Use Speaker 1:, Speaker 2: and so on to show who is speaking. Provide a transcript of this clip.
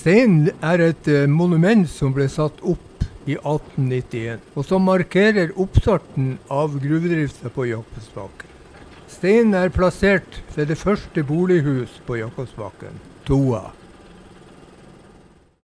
Speaker 1: Steinen er et eh, monument som ble satt opp i 1891, og som markerer oppstarten av gruvedrifta på Jakobsbakken. Steinen er plassert ved det første bolighus på Jakobsbakken, Toa.